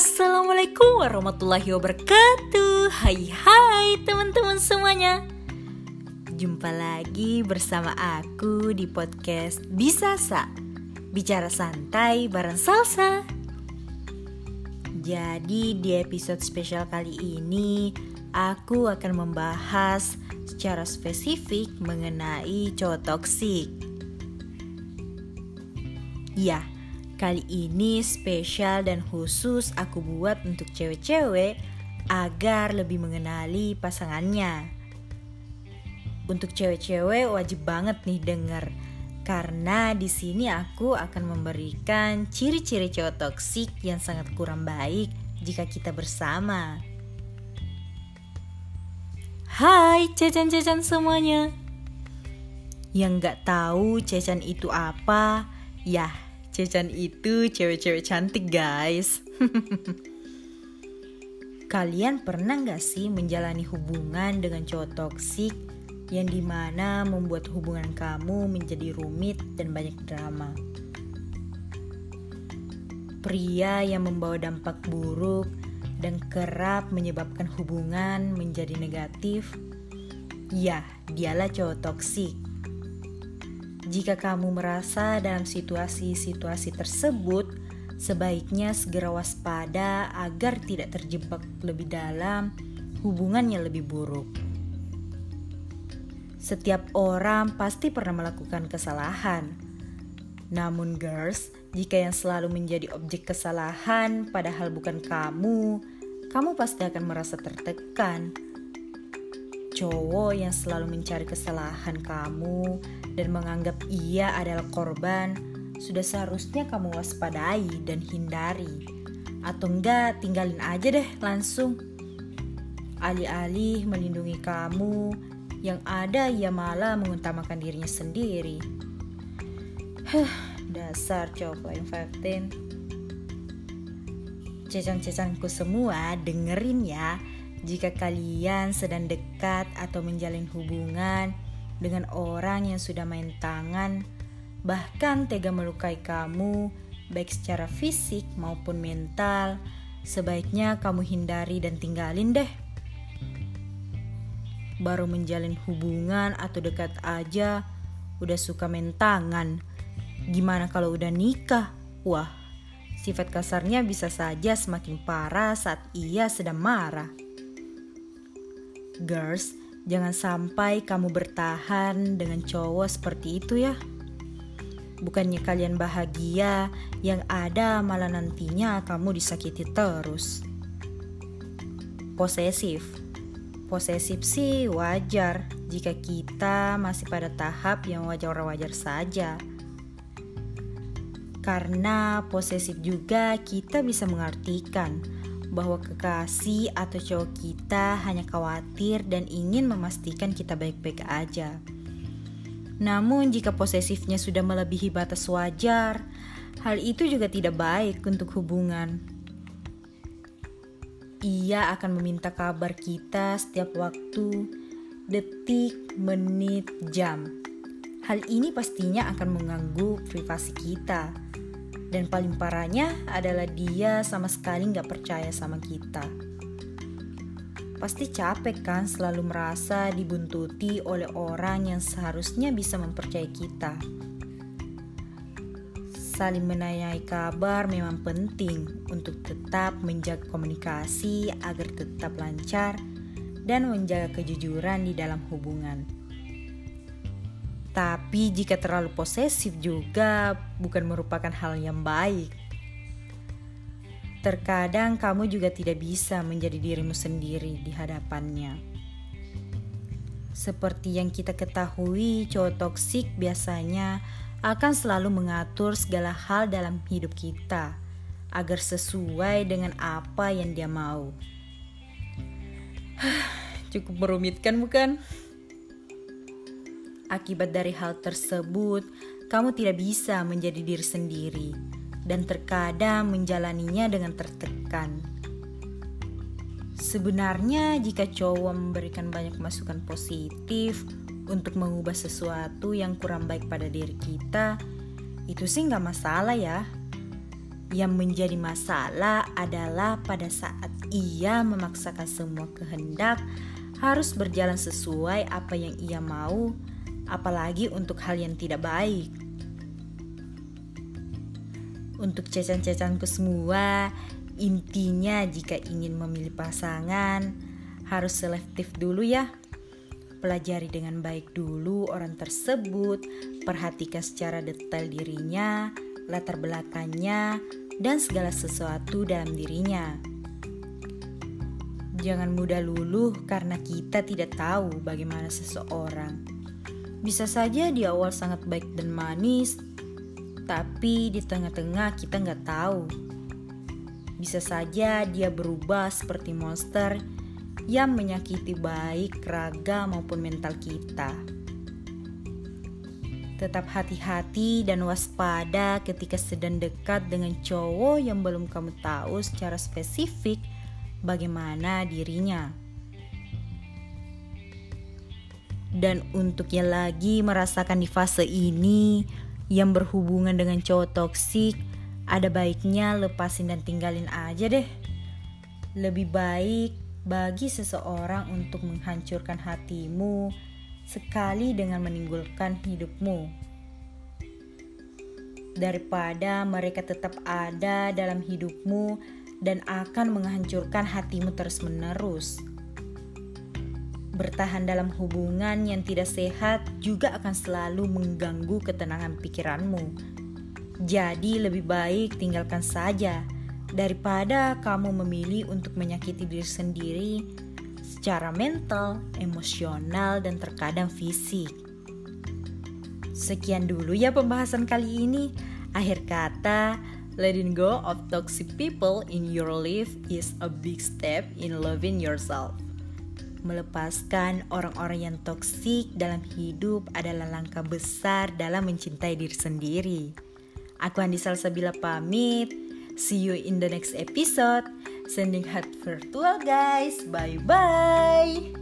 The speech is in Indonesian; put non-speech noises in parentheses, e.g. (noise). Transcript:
Assalamualaikum warahmatullahi wabarakatuh. Hai hai teman-teman semuanya. Jumpa lagi bersama aku di podcast Bisa Sa. Bicara santai bareng salsa. Jadi di episode spesial kali ini Aku akan membahas secara spesifik mengenai cowok toksik. Ya, Kali ini spesial dan khusus aku buat untuk cewek-cewek agar lebih mengenali pasangannya. Untuk cewek-cewek wajib banget nih denger karena di sini aku akan memberikan ciri-ciri cowok toksik yang sangat kurang baik jika kita bersama. Hai cecan-cecan semuanya. Yang gak tahu cecan itu apa, ya Cecan itu cewek-cewek cantik guys (laughs) Kalian pernah gak sih menjalani hubungan dengan cowok toksik yang di mana membuat hubungan kamu menjadi rumit dan banyak drama? Pria yang membawa dampak buruk dan kerap menyebabkan hubungan menjadi negatif, ya dialah cowok toksik. Jika kamu merasa dalam situasi-situasi tersebut, sebaiknya segera waspada agar tidak terjebak lebih dalam hubungannya lebih buruk. Setiap orang pasti pernah melakukan kesalahan. Namun girls, jika yang selalu menjadi objek kesalahan padahal bukan kamu, kamu pasti akan merasa tertekan. Cowok yang selalu mencari kesalahan kamu dan menganggap ia adalah korban, sudah seharusnya kamu waspadai dan hindari. Atau enggak, tinggalin aja deh langsung. Alih-alih melindungi kamu, yang ada ia malah mengutamakan dirinya sendiri. Huh, dasar cowok paling 15. Cecan-cecanku semua, dengerin ya. Jika kalian sedang dekat atau menjalin hubungan, dengan orang yang sudah main tangan, bahkan tega melukai kamu, baik secara fisik maupun mental, sebaiknya kamu hindari dan tinggalin deh. Baru menjalin hubungan atau dekat aja, udah suka main tangan. Gimana kalau udah nikah? Wah, sifat kasarnya bisa saja semakin parah saat ia sedang marah. Girls, Jangan sampai kamu bertahan dengan cowok seperti itu ya. Bukannya kalian bahagia, yang ada malah nantinya kamu disakiti terus. Posesif. Posesif sih wajar jika kita masih pada tahap yang wajar-wajar saja. Karena posesif juga kita bisa mengartikan bahwa kekasih atau cowok kita hanya khawatir dan ingin memastikan kita baik-baik aja. Namun, jika posesifnya sudah melebihi batas wajar, hal itu juga tidak baik untuk hubungan. Ia akan meminta kabar kita setiap waktu, detik, menit, jam. Hal ini pastinya akan mengganggu privasi kita dan paling parahnya adalah dia sama sekali nggak percaya sama kita. Pasti capek kan selalu merasa dibuntuti oleh orang yang seharusnya bisa mempercayai kita. Saling menanyai kabar memang penting untuk tetap menjaga komunikasi agar tetap lancar dan menjaga kejujuran di dalam hubungan. Tapi jika terlalu posesif juga bukan merupakan hal yang baik. Terkadang kamu juga tidak bisa menjadi dirimu sendiri di hadapannya. Seperti yang kita ketahui, cowok toksik biasanya akan selalu mengatur segala hal dalam hidup kita agar sesuai dengan apa yang dia mau. (sighs) Cukup merumitkan, bukan? Akibat dari hal tersebut, kamu tidak bisa menjadi diri sendiri dan terkadang menjalaninya dengan tertekan. Sebenarnya, jika cowok memberikan banyak masukan positif untuk mengubah sesuatu yang kurang baik pada diri kita, itu sih nggak masalah ya. Yang menjadi masalah adalah pada saat ia memaksakan semua kehendak harus berjalan sesuai apa yang ia mau, apalagi untuk hal yang tidak baik. Untuk cecan-cecanku semua, intinya jika ingin memilih pasangan, harus selektif dulu ya. Pelajari dengan baik dulu orang tersebut, perhatikan secara detail dirinya, latar belakangnya, dan segala sesuatu dalam dirinya. Jangan mudah luluh karena kita tidak tahu bagaimana seseorang. Bisa saja di awal sangat baik dan manis, tapi di tengah-tengah kita nggak tahu. Bisa saja dia berubah seperti monster yang menyakiti baik raga maupun mental kita. Tetap hati-hati dan waspada ketika sedang dekat dengan cowok yang belum kamu tahu secara spesifik bagaimana dirinya. Dan untuk yang lagi merasakan di fase ini yang berhubungan dengan cowok toksik, ada baiknya lepasin dan tinggalin aja deh. Lebih baik bagi seseorang untuk menghancurkan hatimu sekali dengan menimbulkan hidupmu. Daripada mereka tetap ada dalam hidupmu dan akan menghancurkan hatimu terus-menerus. Bertahan dalam hubungan yang tidak sehat juga akan selalu mengganggu ketenangan pikiranmu. Jadi, lebih baik tinggalkan saja daripada kamu memilih untuk menyakiti diri sendiri secara mental, emosional, dan terkadang fisik. Sekian dulu ya pembahasan kali ini. Akhir kata, letting go of toxic people in your life is a big step in loving yourself. Melepaskan orang-orang yang toksik dalam hidup adalah langkah besar dalam mencintai diri sendiri. Aku Andi Salsabila pamit. See you in the next episode. Sending heart virtual guys. Bye bye.